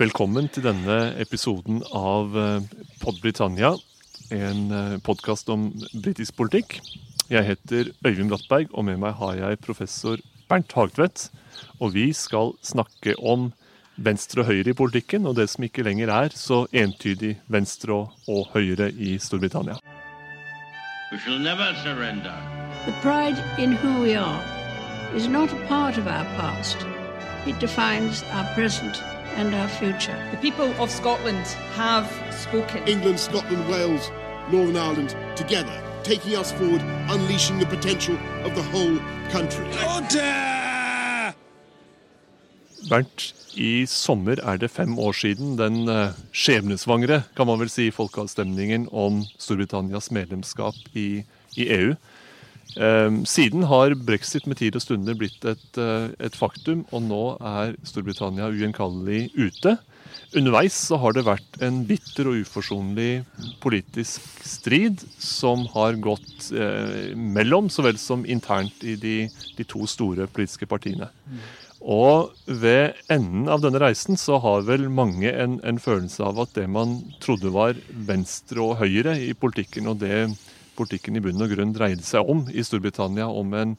Velkommen til denne episoden av Podbritannia, Pod Britannia, en eh, podkast om britisk politikk. Jeg heter Øyvind Brattberg, og med meg har jeg professor Bernt Hagtvedt. Og vi skal snakke om venstre og høyre i politikken, og det som ikke lenger er så entydig venstre og høyre i Storbritannia. We shall never surrender. The pride in who we are is not a part of our past. It defines our present and our future. The people of Scotland have spoken. England, Scotland, Wales, Northern Ireland together, taking us forward, unleashing the potential of the whole country. Bernt, i sommer er det fem år siden den eh, skjebnesvangre kan man vel si, folkeavstemningen om Storbritannias medlemskap i, i EU. Eh, siden har brexit med tid og stunder blitt et, eh, et faktum, og nå er Storbritannia ugjenkallelig ute. Underveis så har det vært en bitter og uforsonlig politisk strid som har gått eh, mellom så vel som internt i de, de to store politiske partiene. Og ved enden av denne reisen så har vel mange en, en, følelse av at det man trodde var venstre og høyre i politikken, og det politikken i bunn og grunn dreide seg om i Storbritannia, om en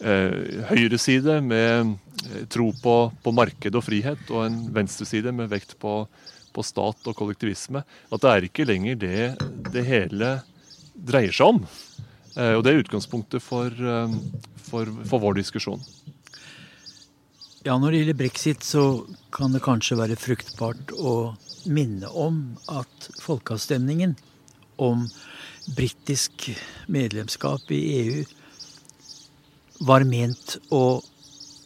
eh, høyreside med eh, tro på, på, marked og frihet, og en venstreside med vekt på, på, stat og kollektivisme, at det er ikke lenger det det hele dreier seg om. Eh, og det er utgangspunktet for, eh, for, for vår diskusjon. Ja, Når det gjelder brexit, så kan det kanskje være fruktbart å minne om at folkeavstemningen om britisk medlemskap i EU var ment å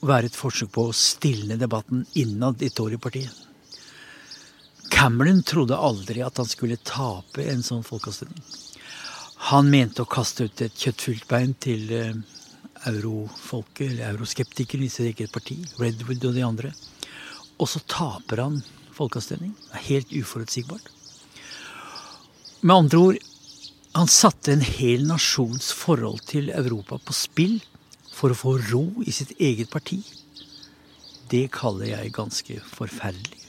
være et forsøk på å stilne debatten innad i Tory-partiet. Cameron trodde aldri at han skulle tape en sånn folkeavstemning. Han mente å kaste ut et kjøttfylt bein til eh, eurofolket, eller euroskeptikeren i sitt eget parti, Redwood og de andre. Og så taper han folkeavstemning. Helt uforutsigbart. Med andre ord, han satte en hel nasjons forhold til Europa på spill for å få ro i sitt eget parti. Det kaller jeg ganske forferdelig.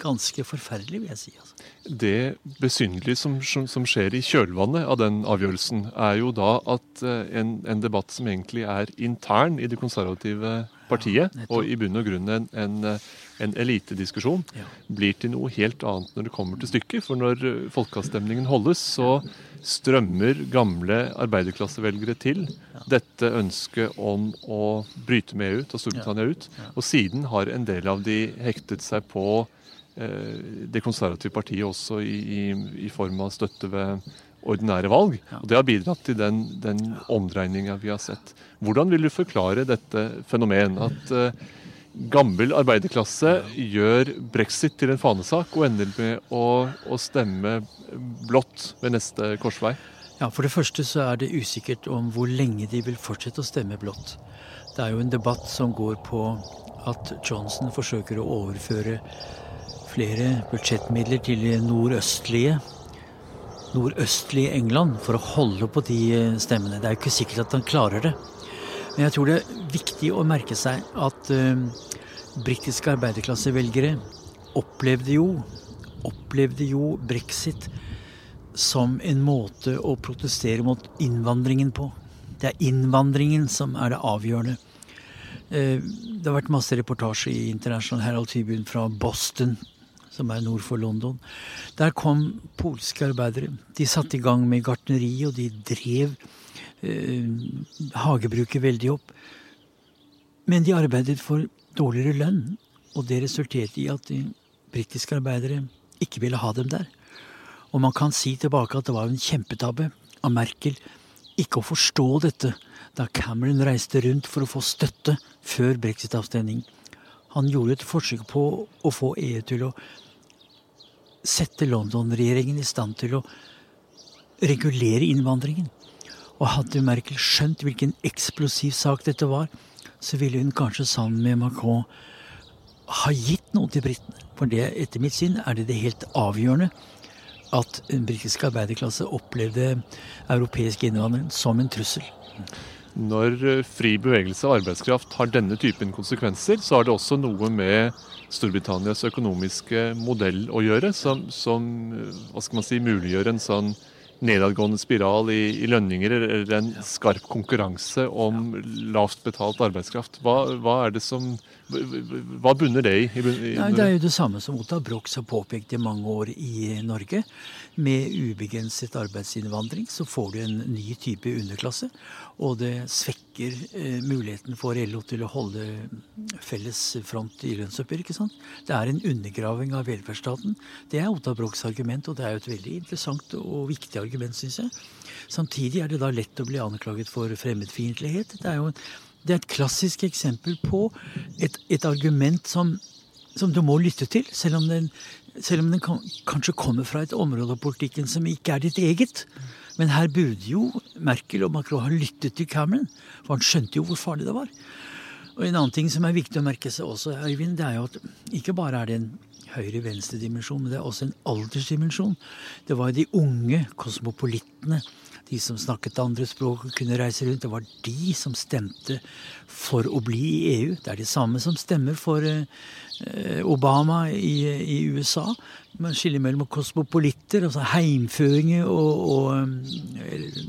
Ganske forferdelig, vil jeg si. Altså. Det besynderlige som, som, skjer i kjølvannet av den avgjørelsen, er jo da at eh, en, en debatt som egentlig er intern i det konservative partiet, ja, og i bunn og grunn en, en, en elitediskusjon, ja. blir til noe helt annet når det kommer til stykket. For når eh, folkeavstemningen holdes, så strømmer gamle arbeiderklassevelgere til dette ønsket om å bryte med EU, ta Storbritannia ut. Og siden har en del av de hektet seg på Eh, det konservative partiet også i, i, i, form av støtte ved ordinære valg. Og Det har bidratt til den, den omdreininga vi har sett. Hvordan vil du forklare dette fenomen? At uh, gammel arbeiderklasse gjør brexit til en fanesak og ender med å, å stemme blått ved neste korsvei? Ja, For det første så er det usikkert om hvor lenge de vil fortsette å stemme blått. Det er jo en debatt som går på at Johnson forsøker å overføre flere budsjettmidler til nordøstlige nordøstlige England for å holde på de stemmene. Det er jo ikke sikkert at han klarer det. Men jeg tror det er viktig å merke seg at uh, britiske arbeiderklassevelgere opplevde jo, opplevde jo brexit som en måte å protestere mot innvandringen på. Det er innvandringen som er det avgjørende. Uh, det har vært masse reportasje i International Herald Tribune fra Boston som er nord for London. Der kom polske arbeidere. De satte i gang med gartneri, og de drev eh, hagebruket veldig opp. Men de arbeidet for dårligere lønn, og det resulterte i at de britiske arbeidere ikke ville ha dem der. Og man kan si tilbake at det var en kjempetabbe av Merkel ikke å forstå dette da Cameron reiste rundt for å få støtte før brexit-avstemningen. Han gjorde et forsøk på å få EU til å sette London-regjeringen i stand til å regulere innvandringen. Og hadde Merkel skjønt hvilken eksplosiv sak dette var, så ville hun kanskje sammen med Macron ha gitt noe til britene. For det, etter mitt syn er det det helt avgjørende at den britiske arbeiderklasse opplevde europeisk innvandring som en trussel. Når eh, fri bevegelse av arbeidskraft har denne typen konsekvenser, så har det også noe med Storbritannias økonomiske modell å gjøre, som, som eh, hva skal man si, muliggjør en sånn nedadgående spiral i, i, lønninger eller en skarp konkurranse om lavt betalt arbeidskraft. Hva, hva er det som hva bunner det i? i, i ja, det er jo det samme som Ottar Broch har påpekt i mange år i Norge. Med ubegrenset arbeidsinnvandring så får du en ny type underklasse. Og det svekker eh, muligheten for LO til å holde felles front i lønnsoppgjør. ikke sant? Det er en undergraving av velferdsstaten. Det er Ottar Brochs argument, og det er jo et veldig interessant og viktig argument, syns jeg. Samtidig er det da lett å bli anklaget for fremmedfiendtlighet. Det er jo en det er et klassisk eksempel på et, et argument som, som, du må lytte til, selv om den, selv om den kan, kanskje kommer fra et område av politikken som ikke er ditt eget. Men her burde jo Merkel og Macron ha lyttet til Cameron, for han skjønte jo hvor farlig det var. Og En annen ting som er viktig å merke seg også, Øyvind, det er jo at ikke bare er det en høyre-venstre-dimensjon, men det er også en aldersdimensjon. Det var de unge kosmopolittene de som snakket andre språk og kunne reise rundt. Det var de som stemte for å bli i EU. Det er de samme som stemmer for eh, Obama i, i USA. Man skiller mellom kosmopolitter, altså heimføringer og, og eh,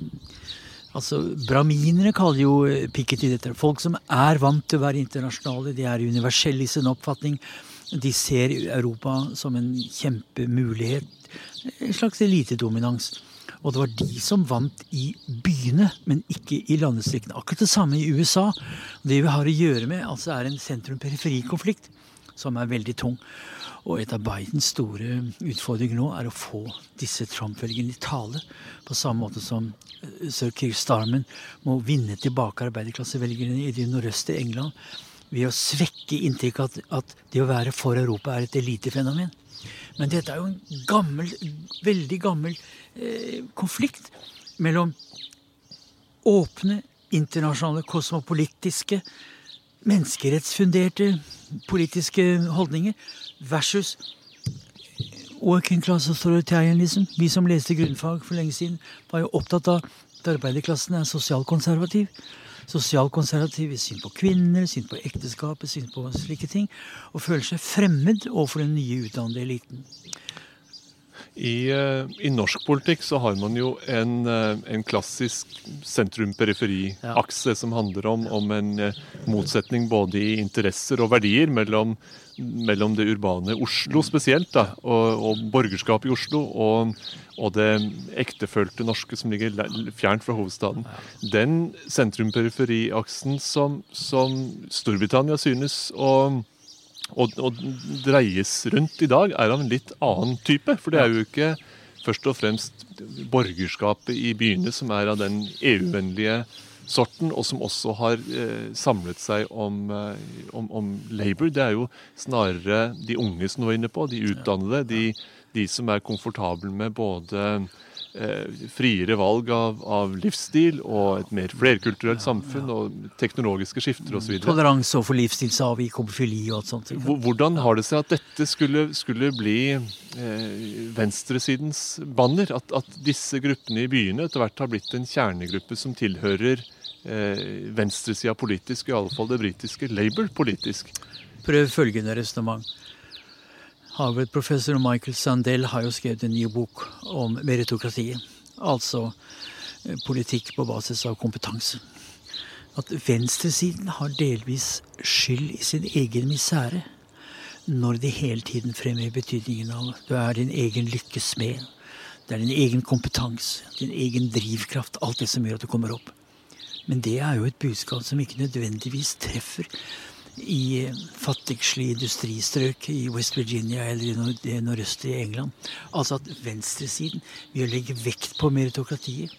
Altså, Braminere kaller jo Piketty dette. Folk som er vant til å være internasjonale. De er universelle i sin oppfatning. De ser Europa som en kjempemulighet. En slags elitedominans. Og det var de som vant i byene, men ikke i landdistriktene. Akkurat det samme i USA. Det vi har å gjøre med, altså er en sentrum-periferi-konflikt som er veldig tung. Og et av Bidens store utfordringer nå er å få disse Trump-velgerne i tale. På samme måte som eh, sir Keir Starman må vinne tilbake arbeiderklassevelgerne i det nordøste England ved å svekke inntrykket at, at det å være for Europa er et elitefenomen. Men dette er jo en gammel, veldig gammel eh, konflikt mellom åpne, internasjonale, kosmopolitiske, menneskerettsfunderte politiske holdninger versus working class authoritarianism. Vi som leste grunnfag for lenge siden, var jo opptatt av at arbeiderklassen er sosialkonservativ sosialkonservativ i syn på kvinner, syn på ekteskapet, syn på slike ting. Og føler seg fremmed overfor den nye utdannede eliten. I, eh, I, norsk politikk så har man jo en, eh, en klassisk sentrum-periferi-akse som handler om, om, en eh, motsetning både i interesser og verdier mellom, mellom det urbane Oslo spesielt, da, og, og borgerskapet i Oslo, og, og, det ektefølte norske som ligger fjernt fra hovedstaden. Den sentrum-periferi-aksen som, som Storbritannia synes å og, og, dreies rundt i dag, er av en litt annen type. For det er jo ikke først og fremst borgerskapet i byene som er av den EU-vennlige sorten, og som også har eh, samlet seg om, eh, om, om, Labour. Det er jo snarere de unge som du var inne på, de utdannede. De, de som er komfortable med både friere valg av, av, livsstil og et mer flerkulturelt samfunn og teknologiske skifter osv. Toleranse overfor livsstilsavvik, homofili og alt sånt. Hvordan har det seg at dette skulle, skulle bli eh, venstresidens banner? At, at, disse gruppene i byene etter hvert har blitt en kjernegruppe som tilhører eh, venstresida politisk, i alle fall det britiske Labour politisk? Prøv følgende resonnement. Harvard-professor Michael Sandel har jo skrevet en ny bok om meritokratiet. Altså eh, politikk på basis av kompetanse. At venstresiden har delvis skyld i sin egen misere når de hele tiden fremhever betydningen av du er din egen lykkes smed. Det er din egen kompetanse, din egen drivkraft, alt det som gjør at du kommer opp. Men det er jo et budskap som ikke nødvendigvis treffer i fattigslige industristrøk i West Virginia eller i nordøst i England. Altså at venstresiden, ved å legge vekt på meritokratiet,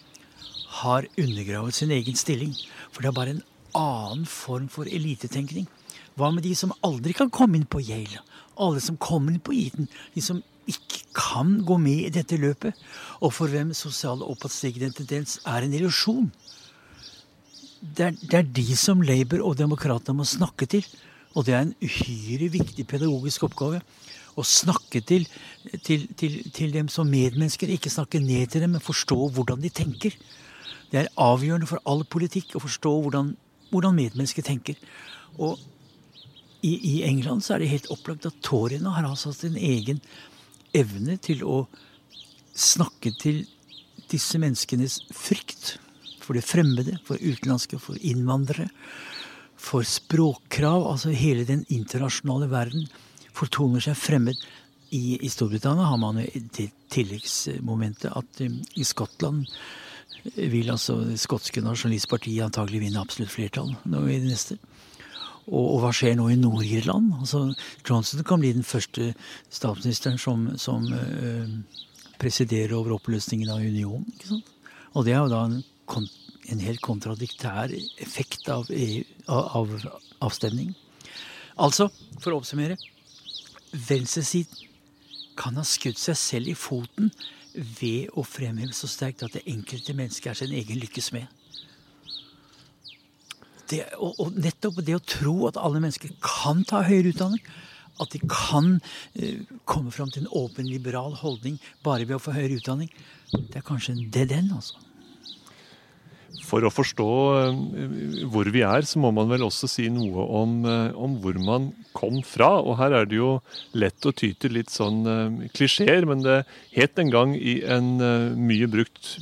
har undergravet sin egen stilling. For det er bare en annen form for elitetenkning. Hva med de som aldri kan komme inn på Yale? Alle som kommer inn på Eton? De som ikke kan gå med i dette løpet? Og for hvem sosial oppadstigende tendens er en illusjon? Det er, det er, de som Labour og demokratene må snakke til. Og det er en uhyre viktig pedagogisk oppgave. Å snakke til, til, til, til, dem som medmennesker. Ikke snakke ned til dem, men forstå hvordan de tenker. Det er avgjørende for all politikk å forstå hvordan, hvordan medmennesker tenker. Og i, i, England så er det helt opplagt at toryene har altså en egen evne til å snakke til disse menneskenes frykt for det fremmede, for utenlandske, for innvandrere, for språkkrav. Altså hele den internasjonale verden fortoner seg fremmed. I, i Storbritannia har man det tilleggsmomentet at um, i Skottland vil altså det skotske nasjonalistpartiet antagelig vinne absolutt flertall nå i det neste. Og, og, hva skjer nå i Nord-Irland? Altså, Johnson kan bli den første statsministeren som, som uh, presiderer over oppløsningen av unionen. Og det er jo da en, en helt kontradiktær effekt av, EU, av, av avstemning. Altså, for å oppsummere Venstresiden kan ha skutt seg selv i foten ved å fremheve så sterkt at det enkelte mennesket er sin egen lykkes med. Det, og, og, nettopp det å tro at alle mennesker kan ta høyere utdanning, at de kan uh, komme fram til en åpen, liberal holdning bare ved å få høyere utdanning, det er kanskje en dead end, altså. For å forstå eh, hvor vi er, så må man vel også si noe om, eh, om, hvor man kom fra. Og her er det jo lett å ty til litt sånn uh, klisjeer, men det het en gang i en mye brukt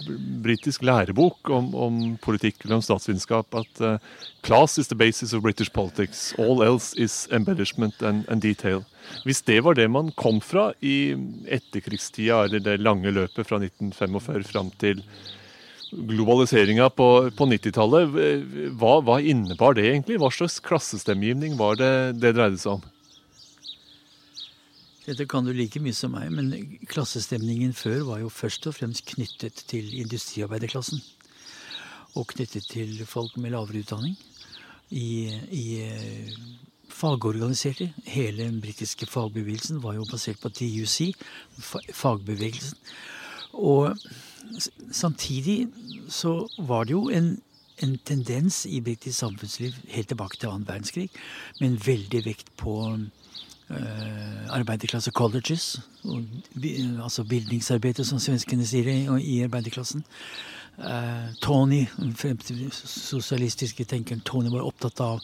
britisk lærebok om, om, politikk eller om statsvitenskap at class is the basis of British politics. All else is embellishment and, and detail. Hvis det var det man kom fra i etterkrigstida, eller det lange løpet fra 1945 fram til globaliseringa på, på 90-tallet. Hva, hva, innebar det egentlig? Hva slags klassestemmegivning var det det dreide seg om? Dette kan du like mye som meg, men klassestemningen før var jo først og fremst knyttet til industriarbeiderklassen. Og knyttet til folk med lavere utdanning. I, i eh, fagorganiserte. Hele den britiske fagbevegelsen var jo basert på TUC, fagbevegelsen. Og samtidig så var det jo en, en tendens i britisk samfunnsliv helt tilbake til annen verdenskrig, med en veldig vekt på uh, arbeiderklasse colleges. Og, altså bildningsarbeidet, som svenskene sier i, i arbeiderklassen. Uh, Tony, den sosialistiske tenkeren Tony, var opptatt av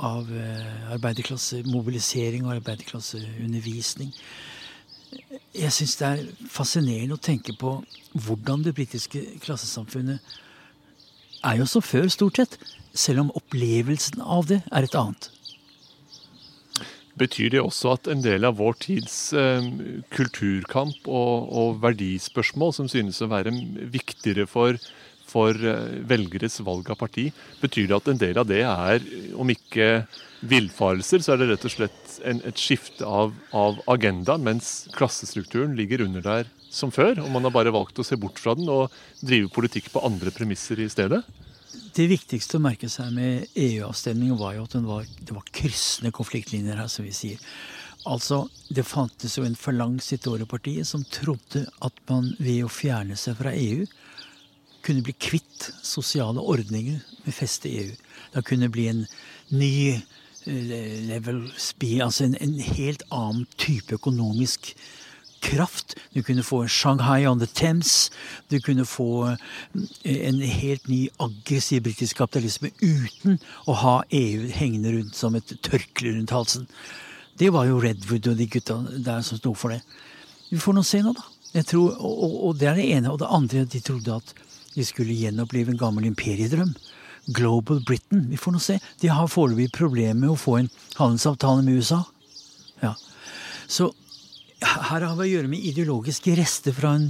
av uh, arbeiderklassemobilisering og arbeiderklasseundervisning jeg syns det er fascinerende å tenke på hvordan det britiske klassesamfunnet er jo som før, stort sett. Selv om opplevelsen av det er et annet. Betyr det også at en del av vår tids eh, kulturkamp og, og, verdispørsmål, som synes å være viktigere for, for eh, velgeres valg av parti, betyr det at en del av det er, om ikke villfarelser, så er det rett og slett en, et skifte av, av agenda, mens klassestrukturen ligger under der som før, og man har bare valgt å se bort fra den og drive politikk på andre premisser i stedet? Det viktigste å merke seg med EU-avstemningen var jo at var, det var kryssende konfliktlinjer her, som vi sier. Altså, Det fantes jo en falangs i Tore-partiet som trodde at man ved å fjerne seg fra EU kunne bli kvitt sosiale ordninger med feste EU. Det kunne bli en ny level speed, altså en, en, helt annen type økonomisk kraft. Du kunne få Shanghai on the Thames. Du kunne få eh, en helt ny aggressiv britisk kapitalisme uten å ha EU hengende rundt som et tørkle rundt halsen. Det var jo Redwood og de gutta der som sto for det. Vi får nå se nå, da. Tror, og, og, det er det ene. Og det andre, de trodde at de skulle gjenopplive en gammel imperiedrøm. Global Britain. Vi får nå se. De har foreløpig problemer med å få en handelsavtale med USA. Ja. Så her har vi å gjøre med ideologiske rester fra en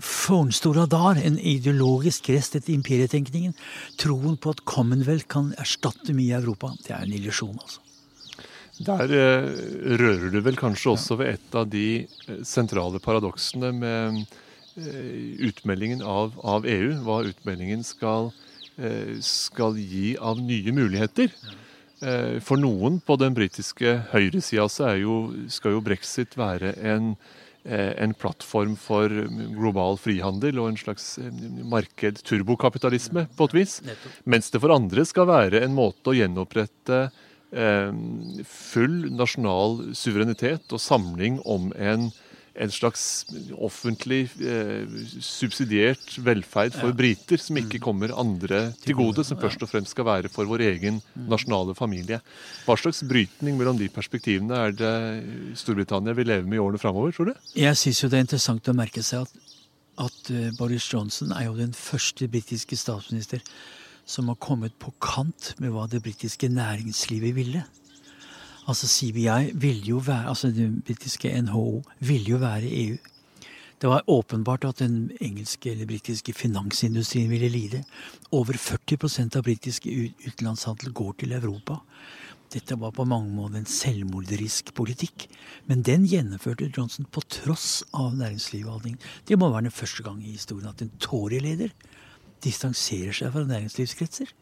fornstor dar. En ideologisk rest etter imperietenkningen. Troen på at Commonwealth kan erstatte mye i Europa. Det er en illusjon, altså. Der eh, rører du vel kanskje også ved et av de eh, sentrale paradoksene med eh, utmeldingen av, av EU. Hva utmeldingen skal gjøre skal gi av nye muligheter. Eh, for noen på den britiske høyresida skal jo brexit være en, eh, en, plattform for global frihandel og en slags marked, turbokapitalisme, på et vis. Mens det for andre skal være en måte å gjenopprette full nasjonal suverenitet og samling om en en slags offentlig eh, subsidiert velferd for briter som ikke kommer andre til gode, som først og fremst skal være for vår egen nasjonale familie. Hva slags brytning mellom de perspektivene er det Storbritannia vil leve med i årene framover, tror du? Jeg syns jo det er interessant å merke seg at, at eh, Boris Johnson er jo den første britiske statsminister som har kommet på kant med hva det britiske næringslivet ville. Altså CBI ville jo være, altså det britiske NHO ville jo være EU. Det var åpenbart at den engelske eller britiske finansindustrien ville lide. Over 40% av britisk utenlandshandel går til Europa. Dette var på mange måter en selvmorderisk politikk. Men den gjennomførte Johnson på tross av næringslivsholdningen. Det må være den første gang i historien at en Tory-leder distanserer seg fra næringslivskretser.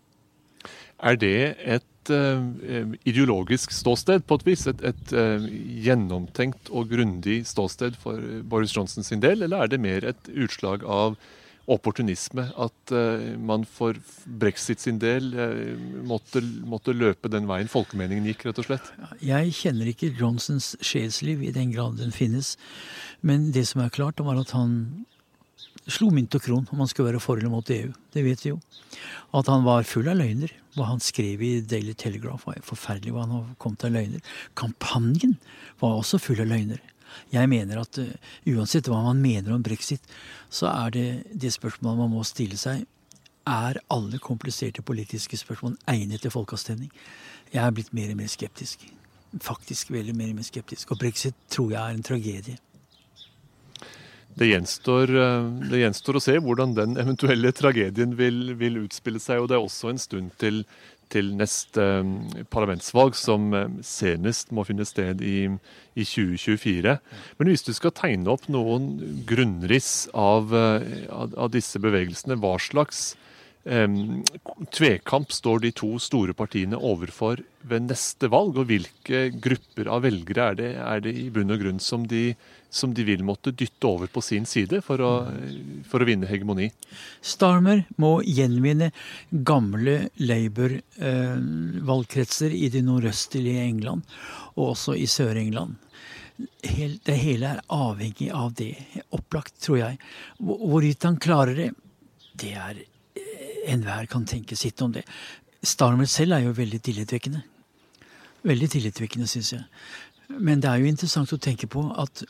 Er det et uh, ideologisk ståsted, på et vis? Et, et uh, gjennomtenkt og grundig ståsted for Boris Johnson sin del, eller er det mer et utslag av opportunisme? At uh, man for brexit sin del måtte, måtte, løpe den veien folkemeningen gikk, rett og slett? Jeg kjenner ikke Johnsons sjelsliv i den grad den finnes. Men det som er klart, var at han slo mynt og kron om han skulle være for eller mot EU. Det vet vi jo. At han var full av løgner. Hva han skrev i Daily Telegraph var forferdelig. hva han kom til av løgner. Kampanjen var også full av løgner. Jeg mener at uh, uansett hva man mener om brexit, så er det det spørsmålet man må stille seg. Er alle kompliserte politiske spørsmål egnet til folkeavstemning? Jeg er blitt mer og mer skeptisk. Faktisk veldig mer og mer skeptisk. Og brexit tror jeg er en tragedie. Det gjenstår, eh, det gjenstår, å se hvordan den eventuelle tragedien vil, vil, utspille seg. og Det er også en stund til, til neste eh, parlamentsvalg, som eh, senest må finne sted i, i, 2024. Men hvis du skal tegne opp noen grunnriss av, av, av disse bevegelsene, hva slags tvekamp står de to store partiene overfor ved neste valg? Og hvilke grupper av velgere er det, er det i bunn og grunn som de, som de, vil måtte dytte over på sin side for å, for å vinne hegemoni? Starmer må gjenvinne gamle Labour-valgkretser i det nordøstlige England, og også i Sør-England. Det hele er avhengig av det. Opplagt, tror jeg. Hvorvidt han klarer det, det er enhver kan tenke sitt om det. Starmer selv er jo veldig tillitvekkende. Veldig tillitvekkende, syns jeg. Men det er jo interessant å tenke på at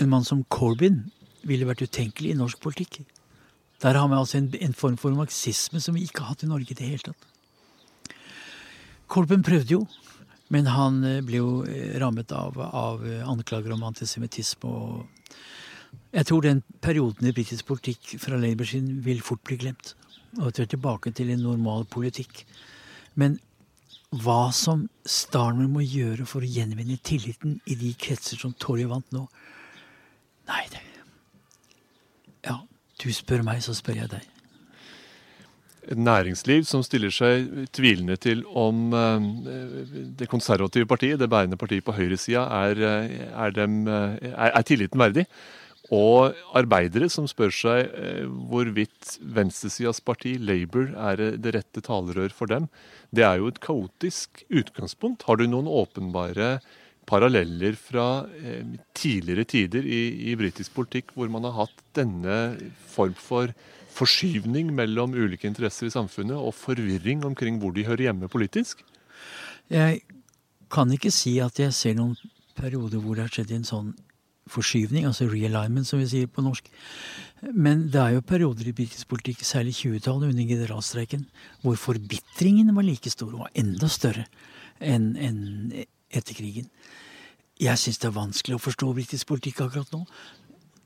en mann som Corbyn ville vært utenkelig i norsk politikk. Der har vi altså en, en, form for marxisme som vi ikke har hatt i Norge i det hele tatt. Corbyn prøvde jo, men han eh, ble jo eh, rammet av, av anklager om antisemittisme og jeg tror den perioden i britisk politikk fra Labour sin vil fort bli glemt. Og at vi er tilbake til en normal politikk. Men hva som Starmer må gjøre for å gjenvinne tilliten i de kretser som Tory vant nå Nei, det Ja, du spør meg, så spør jeg deg. Et næringsliv som stiller seg tvilende til om eh, det konservative partiet, det bærende partiet på høyresida, er, eh, er, eh, er, er tilliten verdig. Og arbeidere som spør seg eh, hvorvidt venstresidas parti, Labour, er det rette talerør for dem. Det er jo et kaotisk utgangspunkt. Har du noen åpenbare paralleller fra eh, tidligere tider i, i britisk politikk hvor man har hatt denne form for forskyvning mellom ulike interesser i samfunnet og forvirring omkring hvor de hører hjemme politisk? Jeg kan ikke si at jeg ser noen perioder hvor det har skjedd en sånn forskyvning, altså realignment, som vi sier på norsk. Men det er jo perioder i britisk særlig 20-tallet under generalstreiken, hvor forbitringen var like stor, og enda større enn en etter krigen. Jeg syns det er vanskelig å forstå britisk politikk akkurat nå.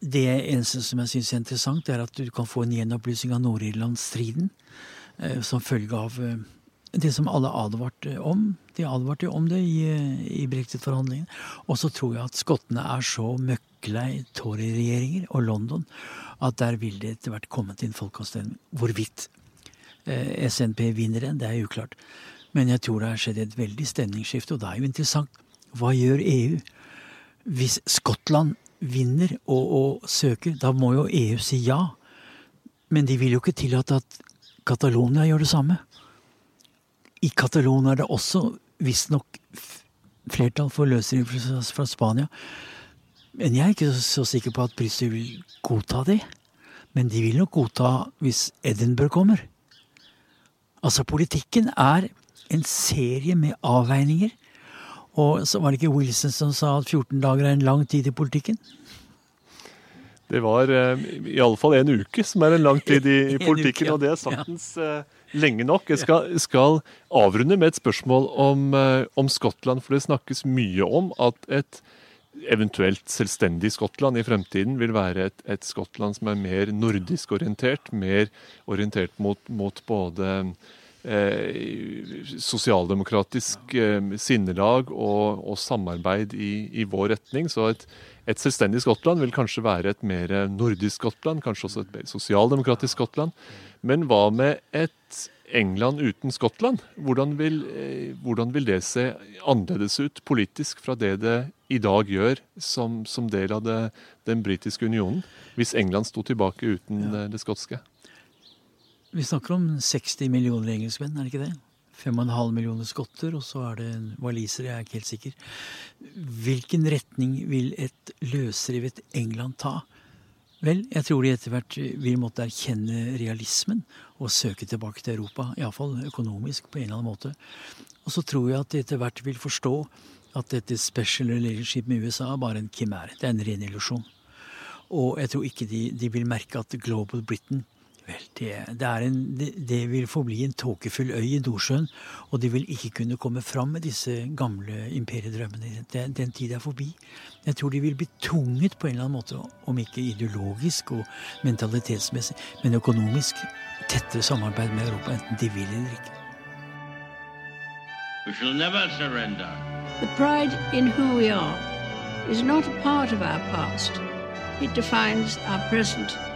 Det eneste som jeg syns er interessant, er at du kan få en gjenopplysning av Nord-Irland-striden eh, som følge av eh, det som alle advarte om. De advarte om det i, i brexit-forhandlingene. Og så tror jeg at skottene er så møkklei Tory-regjeringer og London at der vil det etter hvert komme til en folkeavstemning. Hvorvidt eh, SNP vinner en, det er uklart. Men jeg tror det har skjedd et veldig stemningsskifte, og det er jo interessant. Hva gjør EU? Hvis Skottland vinner og, og søker, da må jo EU si ja. Men de vil jo ikke tillate at Catalonia gjør det samme. I Catalonia er det også visstnok flertall for løsrivelse fra Spania. Men jeg er ikke så sikker på at Brussel vil godta det. Men de vil nok godta hvis Edinburgh kommer. Altså, politikken er en serie med avveininger. Og så var det ikke Wilson som sa at 14 dager er en lang tid i politikken? Det var uh, i alle fall en uke som er en lang tid i, i politikken, uke, ja. og det er saktens uh, lenge nok. Jeg skal, skal, avrunde med et spørsmål om, uh, om, Skottland, for det snakkes mye om at et eventuelt selvstendig Skottland i fremtiden vil være et, et Skottland som er mer nordisk orientert, mer orientert mot, mot både Eh, sosialdemokratisk eh, sinnelag og, og samarbeid i, i, vår retning. Så et, et, selvstendig Skottland vil kanskje være et mer nordisk Skottland, kanskje også et mer sosialdemokratisk Skottland. Men hva med et England uten Skottland? Hvordan vil, eh, hvordan vil det se annerledes ut politisk fra det det i dag gjør som, som del av det, den britiske unionen, hvis England sto tilbake uten det, det skotske? Vi snakker om 60 millioner engelskmenn, er det ikke det? 5,5 millioner skotter, og så er det walisere, jeg er ikke helt sikker. Hvilken retning vil et løsrevet England ta? Vel, jeg tror de etter hvert vil måtte erkjenne realismen og søke tilbake til Europa. Iallfall økonomisk, på en eller annen måte. Og så tror jeg at de etter hvert vil forstå at dette special relationship med USA er bare en kimære. Det er en ren illusjon. Og jeg tror ikke de, de vil merke at Global Britain Vel, det, det, en, det, det, vil forbli en tåkefull øy i Nordsjøen, og de vil ikke kunne komme fram med disse gamle imperiedrømmene. Den, den tid er forbi. Jeg tror de vil bli tvunget på en eller annen måte, om ikke ideologisk og mentalitetsmessig, men økonomisk, tettere samarbeid med Europa, enten de vil eller ikke. We shall never surrender. The pride in who we are is not a part of our past. It defines our present